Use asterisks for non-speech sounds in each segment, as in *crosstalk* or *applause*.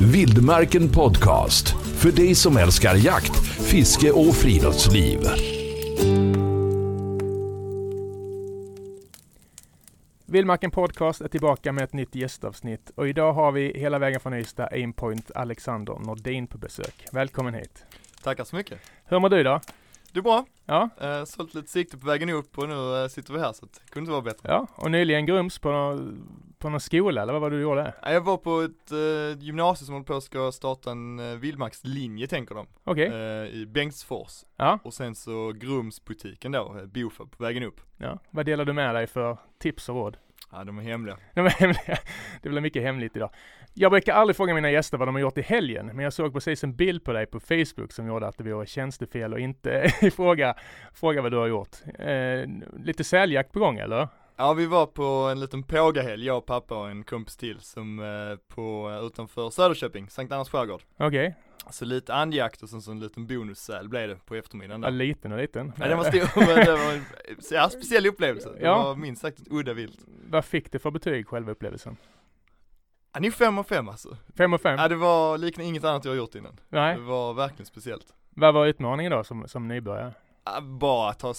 Vildmarken Podcast. För dig som älskar jakt, fiske och friluftsliv. Vildmarken Podcast är tillbaka med ett nytt gästavsnitt och idag har vi hela vägen från Ystad Aimpoint Alexander Nordin på besök. Välkommen hit. Tackar så mycket. Hur mår du idag? Du är bra. Ja, Eh, sålt lite sikte på vägen upp och nu eh, sitter vi här så det kunde inte vara bättre. ja. och nyligen grums på, på någon skola eller vad var det du gjorde? Jag var på ett eh, gymnasium som håller på att ska starta en eh, vildmarkslinje tänker de. Okej, Eh, I Bengtsfors. ja, Och sen så Grumsbutiken då, eh, Bofab på vägen upp. ja. Vad delar du med dig för tips och råd? Ja de är hemliga. *laughs* De är hemliga. Det blir mycket hemligt idag. Jag brukar aldrig fråga mina gäster vad de har gjort i helgen, men jag såg precis en bild på dig på Facebook som gjorde att det vore tjänstefel och inte *laughs* fråga, fråga vad du har gjort. Eh, lite säljakt på gång eller? Ja vi var på en liten pågahelg, jag och pappa och en kompis till som eh, på utanför Söderköping, Sankt Annas skärgård. Okej, Så lite andjakt och sen så en liten bonussäl blev det på eftermiddagen ja, där. liten och liten. Ja, den var stor, *laughs* men det var en ja, speciell upplevelse. Det Ja. var minst sagt ett udda vilt. Vad fick du för betyg själva upplevelsen? Ja, ni är fem och fem alltså. Fem och fem? Ja det var liknande inget annat jag har gjort innan. Nej. Det var verkligen speciellt. Vad var utmaningen då som, som nybörjare? Ja, bara att ha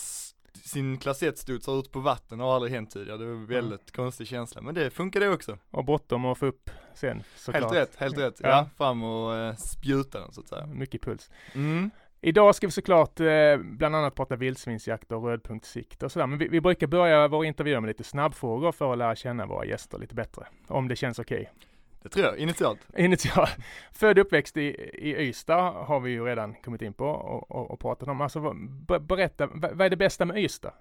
sin klass 1-studsare ut på vatten har aldrig hänt tidigare. Det var en väldigt konstig känsla. Men det funkade också. Och bottom och få upp sen såklart. Helt rätt, helt rätt. Ja. Ja, fram och eh, spjuta den så att säga. Mycket puls. Mm. Idag ska vi såklart eh, bland annat prata vildsvinsjakt och rödpunktssikt och sådär. Men vi, vi brukar börja våra intervjuer med lite snabbfrågor för att lära känna våra gäster lite bättre. Om det känns okej. Det tror jag, initialt. Initial. Född och uppväxt i, i Ystad har vi ju redan kommit in på och, och, och pratat om. Alltså berätta, vad, är det bästa med Ystad?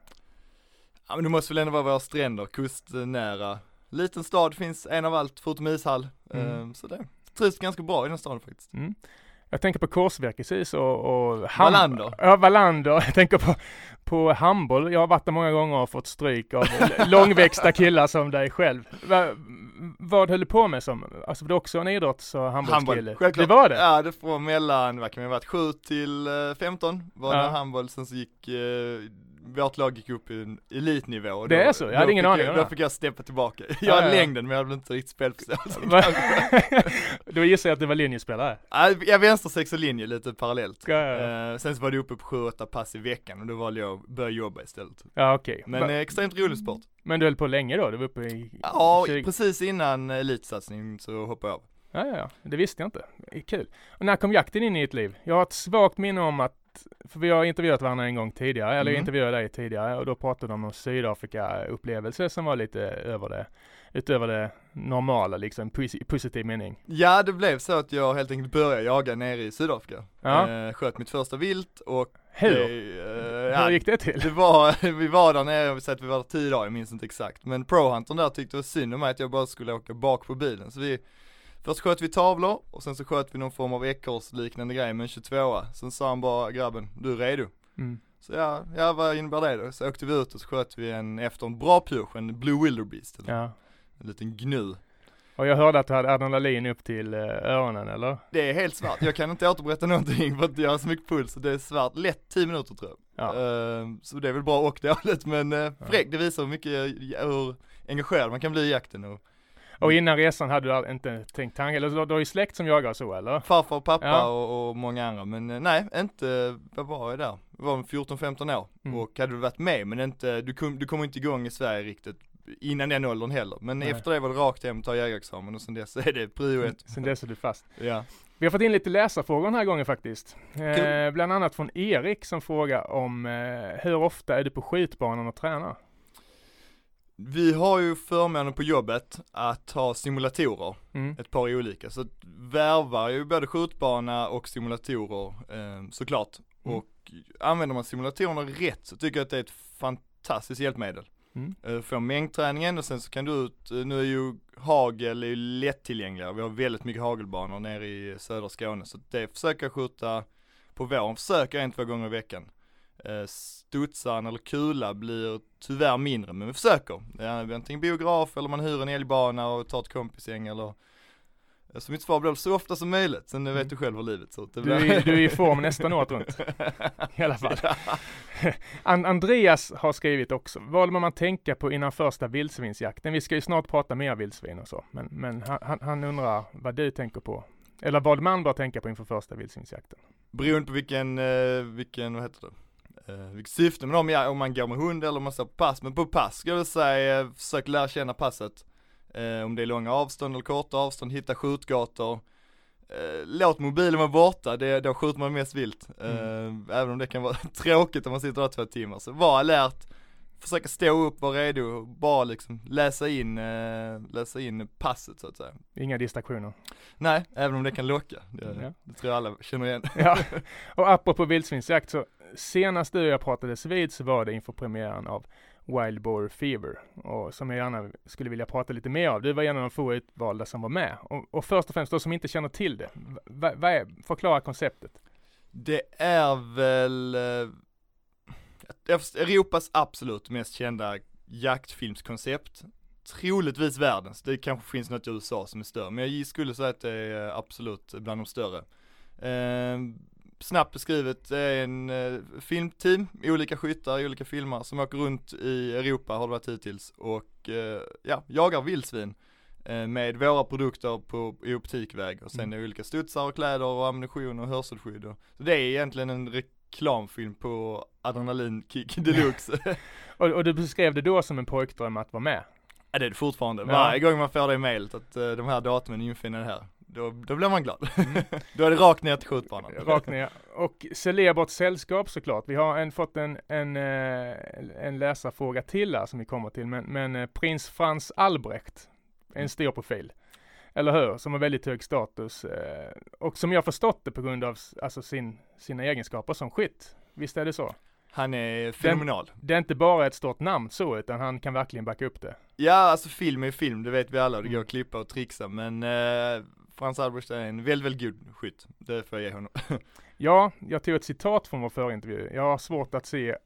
Ja men det måste väl ändå vara våra stränder, kustnära. Liten stad, finns en av allt förutom ishall. Mm. Eh, så det trivs ganska bra i den staden faktiskt. Mm. Jag tänker på korsvirkeshus och, och Wallander. Ja, Wallander. Jag tänker på, på handboll. Jag har varit där många gånger och fått stryk av *laughs* långväxta killar som dig själv. Va, vad höll du på med som, alltså var du också en idrotts och handbollskille? självklart. Det var det? Ja, det var mellan, vad kan det ha varit, 7 till eh, 15 var Ja. det handboll, sen så gick, eh, vårt lag gick upp i en elitnivå. och Det då- är så? Jag hade ingen aning det. Då fick jag steppa tillbaka. Jag Ja, hade ja, ja. längden men jag hade inte riktigt spelförståelse. *laughs* Då gissar jag att du var linjespelare. Ja, Jag vänster sex och linje lite parallellt. Ja. Eh, sen så var det uppe på 7-8 pass i veckan och då valde jag att börja jobba istället. Ja, okej. Men Va- eh, extremt rolig sport. Men du höll på länge då? Du var uppe i Ja, 20 precis innan elitsatsning så hoppade jag av. Ja, ja. Det visste jag inte. Det Kul. Och när kom jakten in i ditt liv? Jag har ett svagt minne om att, för vi har intervjuat varandra en gång tidigare, eller Mm. intervjuade dig tidigare, och då pratade de om Sydafrika-upplevelser som var lite över det, utöver det normala liksom, i positiv mening. Ja, det blev så att jag helt enkelt började jaga nere i Sydafrika. Ja. Eh, sköt mitt första vilt och Hur? det, eh, Hur gick det till? Det var, *laughs* vi var där nere, vi att vi var där tio dagar, jag minns inte exakt. Men Prohuntern där tyckte det var synd om mig att jag bara skulle åka bak på bilen. Så vi, först sköt vi tavlor och sen så sköt vi någon form av ekorrsliknande grej med en 22 Sen sa han bara, grabben, du är redo? Mm. Så ja, ja vad innebär det då? Så åkte vi ut och så sköt vi en, efter en bra pursch, en Blue Wildebeest, eller Ja. en liten gnu. Och jag hörde att du hade adrenalin upp till eh, öronen, eller? Det är helt svart, jag kan inte återberätta någonting för att jag har så mycket puls, det är svart, lätt 10 minuter tror jag. Ja. Eh, så det är väl bra och *laughs* dåligt men uh, fräck, det visar hur mycket, hur engagerad man kan bli i jakten och Och innan resan hade du inte tänkt tanken, eller du, du har ju släkt som jagar så, eller? farfar och pappa Ja. och, och många andra men eh, nej, inte, vad var jag där? Jag var 14-15 år Mm. och hade väl varit med men inte, du, kom, du kommer inte igång i Sverige riktigt innan den åldern heller. Men Nej. efter det var det rakt hem, ta jägarexamen och sen dess är det prio ett. Sen dess är du fast. Ja. Vi har fått in lite läsarfrågor den här gången faktiskt. Eh, bland annat från Erik som frågar om eh, hur ofta är du på skjutbanan och tränar? Vi har ju förmånen på jobbet att ha simulatorer, Mm. ett par olika, så värvar ju både skjutbana och simulatorer eh, såklart. Mm. Och använder man simulatorerna rätt så tycker jag att det är ett fantastiskt hjälpmedel. Mm. Eh, Få mängdträningen och sen så kan du ut, eh, nu är ju hagel är ju lättillgängliga, vi har väldigt mycket hagelbanor nere i södra Skåne så det försöker jag skjuta på våren, försöker en, två gånger i veckan. Eh, Studsaren eller kula blir tyvärr mindre men vi försöker. Det är antingen biograf eller man hyr en älgbana och tar ett kompisgäng eller eh, så mitt svar blir så ofta som möjligt, sen vet Mm. du själv hur livet ser ut. Du, är, du är i form nästan året runt. *laughs* I alla fall. *laughs* An- Andreas har skrivit också, vad man tänka på innan första vildsvinsjakten? Vi ska ju snart prata mer vildsvin och så, men, men han, han- han undrar vad du tänker på Eller vad man bör tänka på inför första vildsvinsjakten. Beroende på vilken, eh, vilken, vad heter det? Eh, vilket syfte man har med, om man går med hund eller om man står på pass. Men på pass ska jag säga, eh, försök lära känna passet. Eh, om det är långa avstånd eller korta avstånd, hitta skjutgator. Låt mobilen vara borta, det, då skjuter man mest vilt. Eh, Även om det kan vara *laughs* tråkigt om man sitter där två timmar. Så var alert, försöka stå upp, vara redo, bara liksom läsa in, läsa in passet så att säga. Inga distraktioner. Nej, även om det kan locka. Det, Ja. det tror jag alla känner igen. Ja, *laughs* och apropå vildsvinsjakt så senast du och jag pratades vid så var det inför premiären av Wild Boar Fever och som jag gärna skulle vilja prata lite mer av. Du var en av de få utvalda som var med och, och först och främst de som inte känner till det. Vad vad är, förklara konceptet. Det är väl eh, Europas absolut mest kända jaktfilmskoncept. Troligtvis världens, det kanske finns något i USA som är större, men jag skulle säga att det är absolut bland de större. Eh, snabbt beskrivet, det är en eh, filmteam, olika skyttar, olika filmar som åker runt i Europa har det varit hittills och eh, ja, jagar vildsvin eh, med våra produkter på, i optikväg och sen Mm. är det olika studsar och kläder och ammunition och hörselskydd och, så det är egentligen en reklamfilm på adrenalinkick *laughs* deluxe. Och, och du beskrev det då som en pojkdröm att vara med. ja det är det fortfarande, Ja. varje gång man får det i mejlet att eh, de här datumen infinner här, då, då blir man glad. Mm. *laughs* då är det rakt ner till skjutbanan. Rakt ner. Och celebert sällskap såklart. Vi har en, fått en, en, eh, en läsarfråga till här som vi kommer till. Men, men eh, prins Frans Albrecht, en stor profil. Eller hur? Som har väldigt hög status. eh, Och som jag förstått det på grund av alltså sin, sina egenskaper som skytt. Visst är det så? Han är fenomenal. Det är inte bara ett stort namn så, utan han kan verkligen backa upp det. Ja, alltså film är film, det vet vi alla, det går Mm. att klippa och trixa, men eh, Frans Albrecht är en väldigt, väldigt god skytt. Det får jag ge honom. *laughs* Ja, jag tog ett citat från vår förintervju. Jag har svårt att se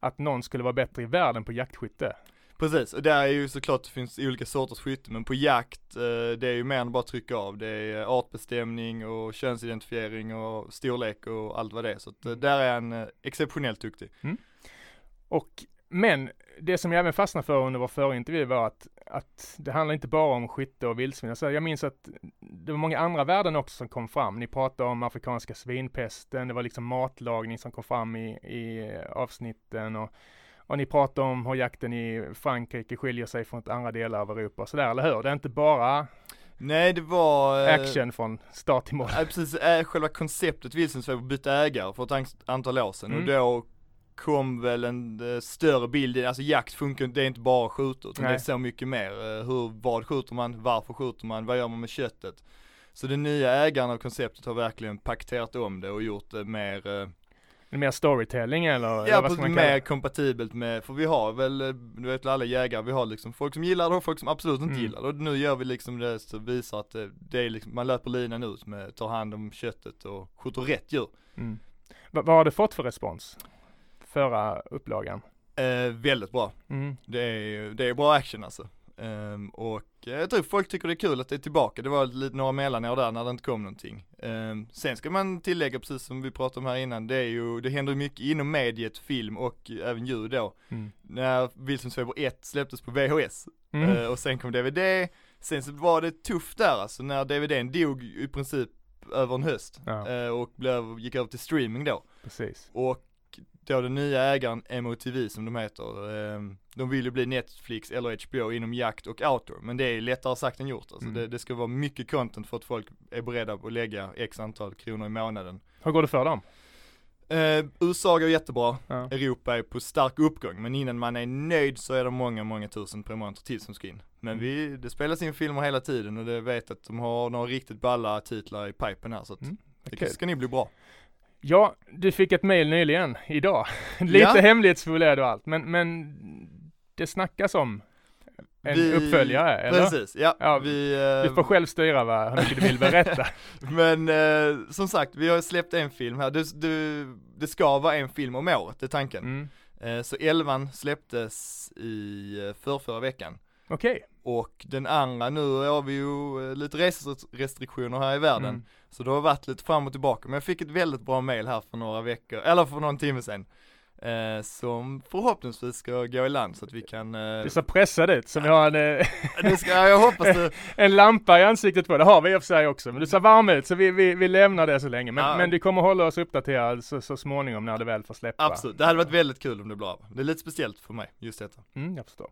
att någon skulle vara bättre i världen på jaktskytte. Precis, och där är ju såklart, det finns olika sorters skytte, men på jakt, eh, det är ju mer än bara trycka av. Det är artbestämning och könsidentifiering och storlek och allt vad det är. Så att, eh, där är han eh, exceptionellt duktig. Och, men det som jag även fastnade för under vår förintervju var att, att det handlar inte bara om skytte och vildsvin. Alltså jag minns att det var många andra värden också som kom fram. Ni pratade om afrikanska svinpesten, det var liksom matlagning som kom fram i, i avsnitten och, och ni pratade om hur jakten i Frankrike skiljer sig från andra delar av Europa och sådär, eller hur? Det är inte bara Nej, det var... eh, action från start till mål. Ja, precis, själva konceptet Vildsvinsfeber bytte ägare för ett an- antal år sedan Mm. och då kom väl en eh, större bild, alltså jakt funkar det är inte bara skjuta utan det är Nej. så mycket mer. Eh, hur, vad skjuter man, varför skjuter man, vad gör man med köttet? Så den nya ägaren av konceptet har verkligen paketerat om det och gjort det mer, eh, Mer storytelling eller, eller ja vad ska man kalla mer det? kompatibelt med, för vi har väl, du vet alla jägare, vi har liksom folk som gillar det och folk som absolut inte Mm. gillar det. Och nu gör vi liksom det så visar att det, är liksom, man löper linan ut med, tar hand om köttet och skjuter rätt djur. Mm. Va, vad har du fått för respons? Förra upplagan? Eh, väldigt bra. Mm. Det är, det är bra action alltså. Ehm, och eh, jag tror folk tycker det är kul att det är tillbaka. Det var lite några mellanår där när det inte kom någonting. Ehm, sen ska man tillägga, precis som vi pratade om här innan, det är ju, det händer mycket inom mediet, film och även ljud då. Mm. När Vildsvinsfeber 1 släpptes på VHS Mm. eh, och sen kom DVD. Sen så var det tufft där alltså när DVDn dog i princip över en höst. Ja. eh, och blev, gick över till streaming då. Precis. Och då den nya ägaren MOTV som de heter, eh, de vill ju bli Netflix eller HBO inom jakt och outdoor. Men det är lättare sagt än gjort. Alltså Mm. det, det ska vara mycket content för att folk är beredda att lägga x antal kronor i månaden. Hur går det för dem? Eh, USA går jättebra, Ja. Europa är på stark uppgång. Men innan man är nöjd så är det många, många tusen prenumeranter till som ska in. Men Mm. vi, det spelas in filmer hela tiden och det vet att de har några riktigt balla titlar i pipen här så att Mm, det kul. ska ni bli bra. Ja, du fick ett mail nyligen, idag. *laughs* Lite Ja. hemlighetsfull är du allt, men, men det snackas om en Vi- uppföljare, eller? Precis, ja. Ja, vi, eh, Du får själv styra va, hur mycket du vill berätta. *laughs* Men eh, som sagt, vi har släppt en film här. Det, det, det ska vara en film om året, det är tanken. Mm. Eh, så elvan släpptes i uh, förrförra veckan. Okej. Och den andra, nu har vi ju eh, lite reserestriktioner här i världen. Mm. Så det har varit lite fram och tillbaka. Men jag fick ett väldigt bra mail här för några veckor, eller för någon timme sedan. Eh, som förhoppningsvis ska gå i land så att vi kan eh, Du ser pressad ut, som vi har en, eh, det ska, jag hoppas det. *laughs* en lampa i ansiktet på. Det har vi i och för sig också, men du ser varm ut så vi, vi, vi lämnar det så länge. Men, Ja. men du kommer hålla oss uppdaterade så, så småningom när det väl får släppa. Absolut, det hade varit väldigt kul om det blir av. Det är lite speciellt för mig, just detta. Mm, jag förstår.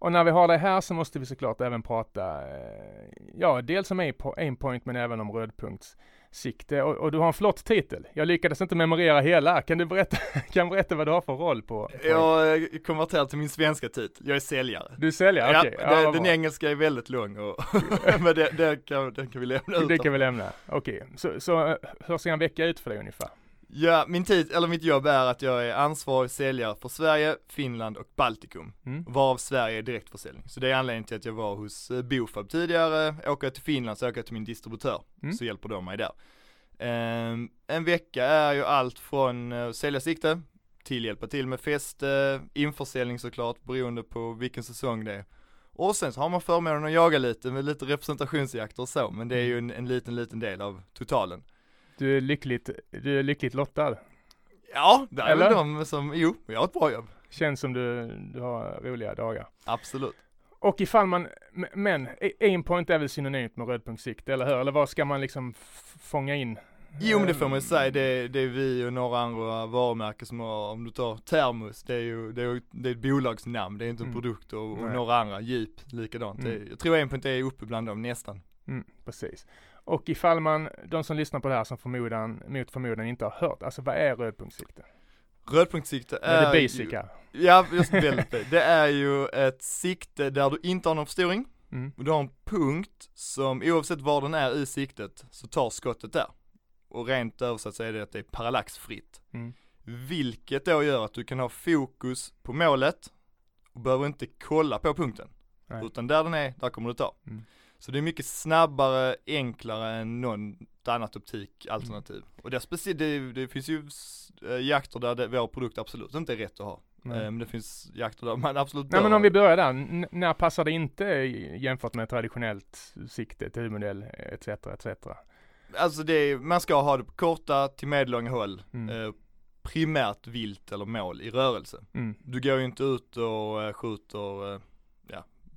Och när vi har det här så måste vi såklart även prata, eh, ja, dels om aim- aimpoint men även om rödpunktssikte. Och, och du har en flott titel. Jag lyckades inte memorera hela. Kan du berätta, *laughs* kan berätta vad du har för roll på? Jag eh, konverterar till min svenska titel, jag är säljare. Du säljer? Okej. ja, det, vad den engelska är väldigt lång och, *laughs* *laughs* men det, det kan, den kan vi lämna ut. Det kan vi lämna. Okej, så, så eh, hur ser en vecka ut för dig ungefär? Ja, min tid, eller mitt jobb är att jag är ansvarig säljare för Sverige, Finland och Baltikum. Mm. Varav Sverige är direktförsäljning. Så det är anledningen till att jag var hos eh, Bofab tidigare, åker jag till Finland så åker jag till min distributör, Mm. så hjälper de mig där. Ehm, en vecka är ju allt från eh, sälja sikte, till hjälpa till med fäste, införsäljning såklart, beroende på vilken säsong det är. Och sen så har man förmånen att jaga lite med lite representationsjakter och så, men det är ju en, en liten, liten del av totalen. Du är lyckligt, du är lyckligt lottad. Ja, det är väl de som, jo, jag har ett bra jobb. Känns som du, du har roliga dagar. Absolut. Och ifall man, men aimpoint är väl synonymt med rödpunktssikte, eller hur? Eller vad ska man liksom fånga in? Jo men det får man ju Ehm, säga, det, det är vi och några andra varumärken som har, om du tar Termos, det är ju, det är, det är ett bolagsnamn, det är inte en Mm. produkt och, och några andra, Jeep likadant. Mm. Det, jag tror punkt är uppe bland dem nästan. Mm, precis. Och ifall man, de som lyssnar på det här som förmodan, mot förmodan inte har hört, alltså vad är rödpunktssikte? Rödpunktssikte Är det är basic ju? Ja, just väldigt det. Det är ju ett sikte där du inte har någon förstoring, Mm. du har en punkt som oavsett var den är i siktet så tar skottet där. Och rent översatt så är det att det är parallaxfritt. Mm. Vilket då gör att du kan ha fokus på målet och behöver inte kolla på punkten. Nej. Utan där den är, där kommer du ta. Mm. Så det är mycket snabbare, enklare än något annat optikalternativ. Mm. Och det, det, det finns ju eh, jakter där det, vår produkt absolut inte är rätt att ha. Eh, Men det finns jakter där man absolut Nej men om vi börjar där, N- när passar det inte jämfört med traditionellt sikte, huvudmodell etc. etc. Alltså det är, man ska ha det på korta till medellånga håll. Mm. Eh, primärt vilt eller mål i rörelse. Mm. Du går ju inte ut och eh, skjuter,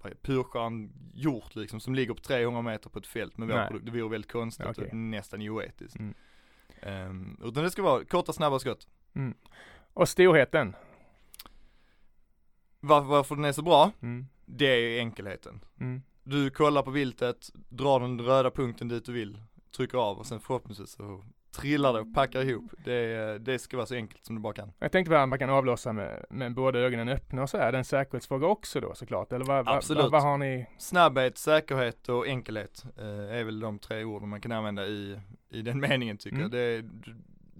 eh, purstjärn hjort liksom som ligger på 300 meter på ett fält med vår Nej. produkt. Det vore väldigt konstigt Okej. och nästan oetiskt. Mm. Ehm, utan det ska vara korta snabba skott. Och storheten? Var, varför den är så bra, Mm. det är enkelheten. Mm. Du kollar på viltet, drar den röda punkten dit du vill, trycker av och sen förhoppningsvis så trillar det och packar ihop. Det, det ska vara så enkelt som du bara kan. Jag tänkte bara att man kan avlossa med, med båda ögonen öppna och så är det en säkerhetsfråga också då såklart? Eller vad, Absolut. vad, vad har ni? Snabbhet, säkerhet och enkelhet eh, är väl de tre orden man kan använda i, i den *laughs* meningen tycker Mm. jag. Det är,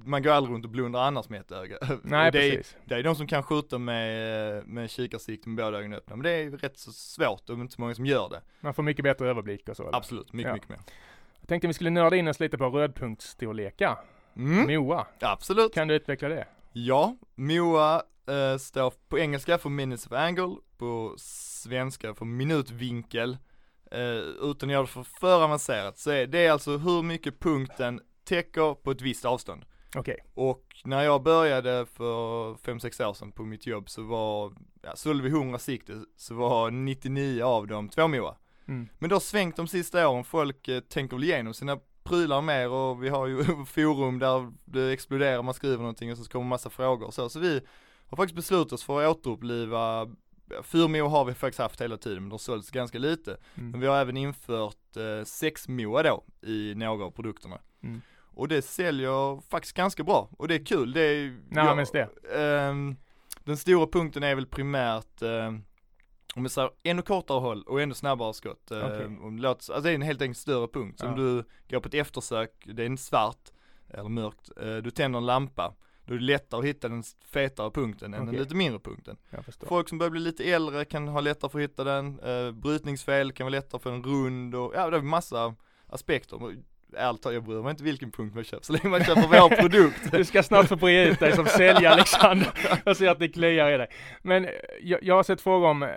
man går aldrig runt och blundar annars med ett öga. *laughs* Nej det, är, precis. det är de som kan skjuta med, med kikarsikte med båda ögonen öppna, men det är rätt så svårt och inte så många som gör det. Man får mycket bättre överblick och så. eller? Absolut, mycket, Ja. mycket mer. Jag tänkte vi skulle nörda in oss lite på rödpunktsstorlekar. Mm, MOA. absolut. Kan du utveckla det? Ja, MOA eh, står på engelska för Minutes of Angle, på svenska för minutvinkel. Eh, utan att göra det för, för avancerat så är det är alltså hur mycket punkten täcker på ett visst avstånd. Okej. Och när jag började för 5-6 år sedan på mitt jobb så var, ja, sålde vi 100 sikte, så var 99 av dem 2 MOA. Mm. Men det har svängt de sista åren, folk eh, tänker väl igenom sina prylar mer och vi har ju *laughs* forum där det exploderar, man skriver någonting och så kommer massa frågor och så. Så vi har faktiskt beslutat oss för att återuppliva, ja, 4 MOA har vi faktiskt haft hela tiden men de sålts ganska lite. Men Mm. vi har även infört eh, 6 MOA då i några av produkterna. Mm. Och det säljer faktiskt ganska bra och det är kul. Det är, När används det? ehm, den stora punkten är väl primärt ehm, om vi säger ännu kortare håll och ännu snabbare skott. Ehm, Okej. om det låter, alltså det är en helt enkelt större punkt. Så om Ja. du går på ett eftersök, det är en svart eller mörkt, eh, du tänder en lampa. Då är det lättare att hitta den fetare punkten än den Okej. lite mindre punkten. Folk som börjar bli lite äldre kan ha lättare för att hitta den, eh, brytningsfel kan vara lättare för en rund och ja det är massa aspekter. Ärligt talat, jag bryr mig inte vilken punkt man köper, så länge man köper vår produkt. Du ska snart få brea ut dig som säljare Alexander. Jag ser att det kliar i dig. Men eh, jag, jag har sett frågor om, eh,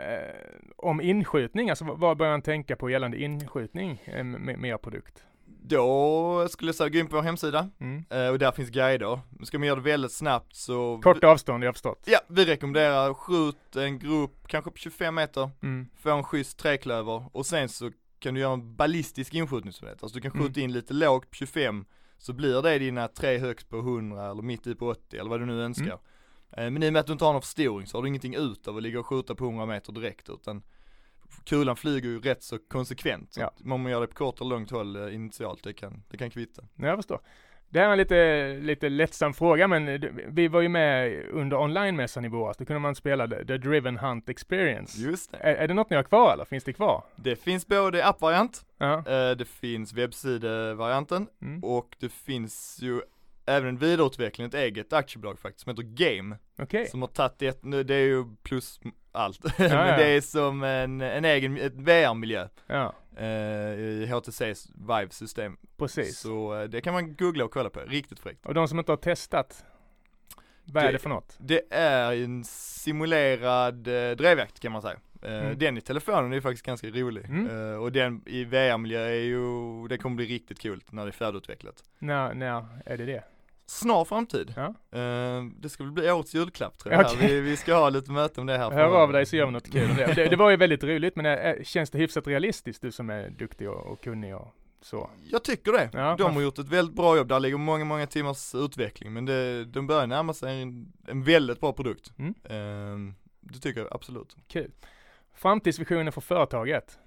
om inskjutning, alltså vad- bör man tänka på gällande inskjutning eh, med, med er produkt? Då skulle jag säga gå in på vår hemsida Mm. och där finns guider. Ska man göra det väldigt snabbt så Kort avstånd, jag har förstått. Ja, vi rekommenderar skjut en grupp kanske på 25 meter, Mm. få en schysst träklöver och sen så kan du göra en ballistisk inskjutning som det heter. Alltså du kan skjuta Mm. in lite lågt på 25 så blir det dina tre högst på 100 eller mitt i på 80 eller vad du nu önskar. Mm. Eh, Men i och med att du inte har någon förstoring så har du ingenting ut av att ligga och skjuta på 100 meter direkt utan kulan flyger ju rätt så konsekvent. Så Ja. om man gör det på kort eller långt håll eh, initialt, det kan, det kan kvitta. Ja, Jag förstår. Det här är en lite, lite lättsam fråga, men det- vi var ju med under online-mässan i våras. Då kunde man spela The, The Driven Hunt Experience. Just det. Är, är det något ni har kvar eller? Finns det kvar? Det finns både appvariant, Ja. eh, det finns webbsidevarianten Mm. Och det finns ju även en vidareutveckling, ett eget aktiebolag faktiskt, som heter Game. Okej. Som har tagit ett, nu det är ju plus allt. *laughs* ja. Men det är som en, en egen, VR-miljö. Ja, Eh, I HTCs Vive-system. precis. Så eh, det kan man googla och kolla på, riktigt fräckt. Och de som inte har testat, vad är Det- det för något? Det är en simulerad eh, drevjakt kan man säga. Eh, Mm. Den i telefonen är faktiskt ganska rolig. Mm. Eh, och den i VR-miljö är ju, det kommer bli riktigt kul när det är färdigutvecklat. När, när är det det? Snar framtid. Ja. Eh, det ska väl bli årets julklapp tror jag. Okej. Vi, vi ska ha lite möte om det här. Hör av dig så gör vi något kul. Det, det, det var ju väldigt roligt, men äh, känns det hyfsat realistiskt du som är duktig och, och kunnig och så? Jag tycker det. Ja, de har gjort ett väldigt bra jobb. Där ligger många, många timmars utveckling. Men det, de börjar närma sig en, en väldigt bra produkt. Mm. Eh, det tycker jag absolut. Kul. Framtidsvisionen för företaget?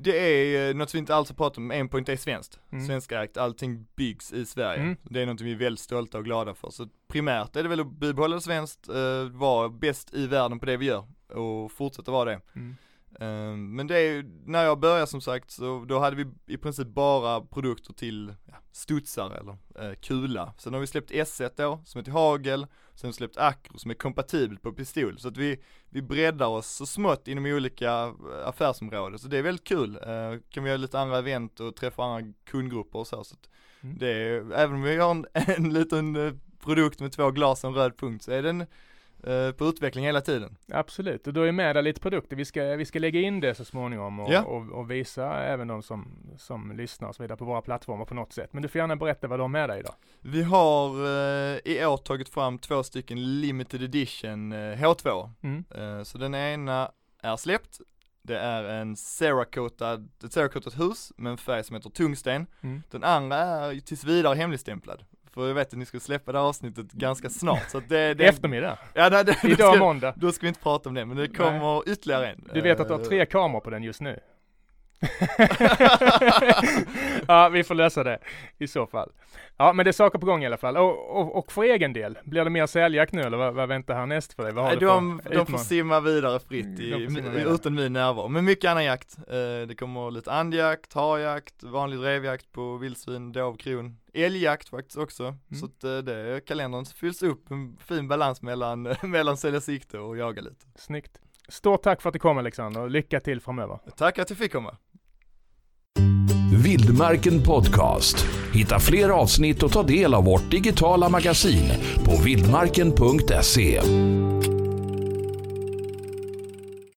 Det är eh, något vi inte alls har pratat om, Aimpoint är svenskt. Mm. Svenskägt, allting byggs i Sverige. Mm. Det är något vi är väldigt stolta och glada för. Så primärt är det väl att bibehålla svenskt, eh, vara bäst i världen på det vi gör och fortsätta vara det. Mm. Eh, Men det är ju, när jag började som sagt så då hade vi i princip bara produkter till ja, studsare eller eh, kula. Sen har vi släppt S1 då, som är till hagel, sen har vi släppt Acro som är kompatibelt på pistol. Så att vi, vi breddar oss så smått inom olika eh, affärsområden. Så det är väldigt kul. Eh, kan vi göra lite andra event och träffa andra kundgrupper och så. så att Mm. det är, även om vi har en, *laughs* en liten eh, produkt med två glas och en röd punkt så är den på utveckling hela tiden. Absolut, och då är med där lite produkter. Vi ska, vi ska lägga in det så småningom och, Ja. och, och visa även de som, som lyssnar och så vidare på våra plattformar på något sätt. Men du får gärna berätta vad de är med dig idag. Vi har eh, i år tagit fram två stycken limited edition eh, H2. Mm. Eh, så den ena är släppt. Det är en Cerakotat, ett Cerakotat hus med en färg som heter tungsten. Mm. Den andra är tills vidare hemligstämplad. För jag vet att ni ska släppa det här avsnittet ganska snart. Så att det, det Eftermiddag. Ja, det, det, då, Idag ska, måndag. då ska vi inte prata om det, men det kommer ytterligare en. Du vet att du har Eh, tre kameror på den just nu? *laughs* ja, vi får lösa det i så fall. Ja, men det är saker på gång i alla fall. Och, och, och för egen del, blir det mer säljakt nu eller vad, vad väntar härnäst för dig? Vad har Nej, du de, för de får simma vidare fritt i, vidare. utan min närvaro. Men mycket annan jakt. Eh, det kommer lite andjakt, harjakt, vanlig drevjakt på vildsvin, dov, kron. Älgjakt faktiskt också. Mm. Så att eh, det, kalendern fylls upp en fin balans mellan, *laughs* mellan sälja sikte och jaga lite. Snyggt. Stort tack för att du kom Alexander och lycka till framöver. Tack att jag fick komma. Vildmarken Podcast. Hitta fler avsnitt och ta del av vårt digitala magasin på vildmarken.se.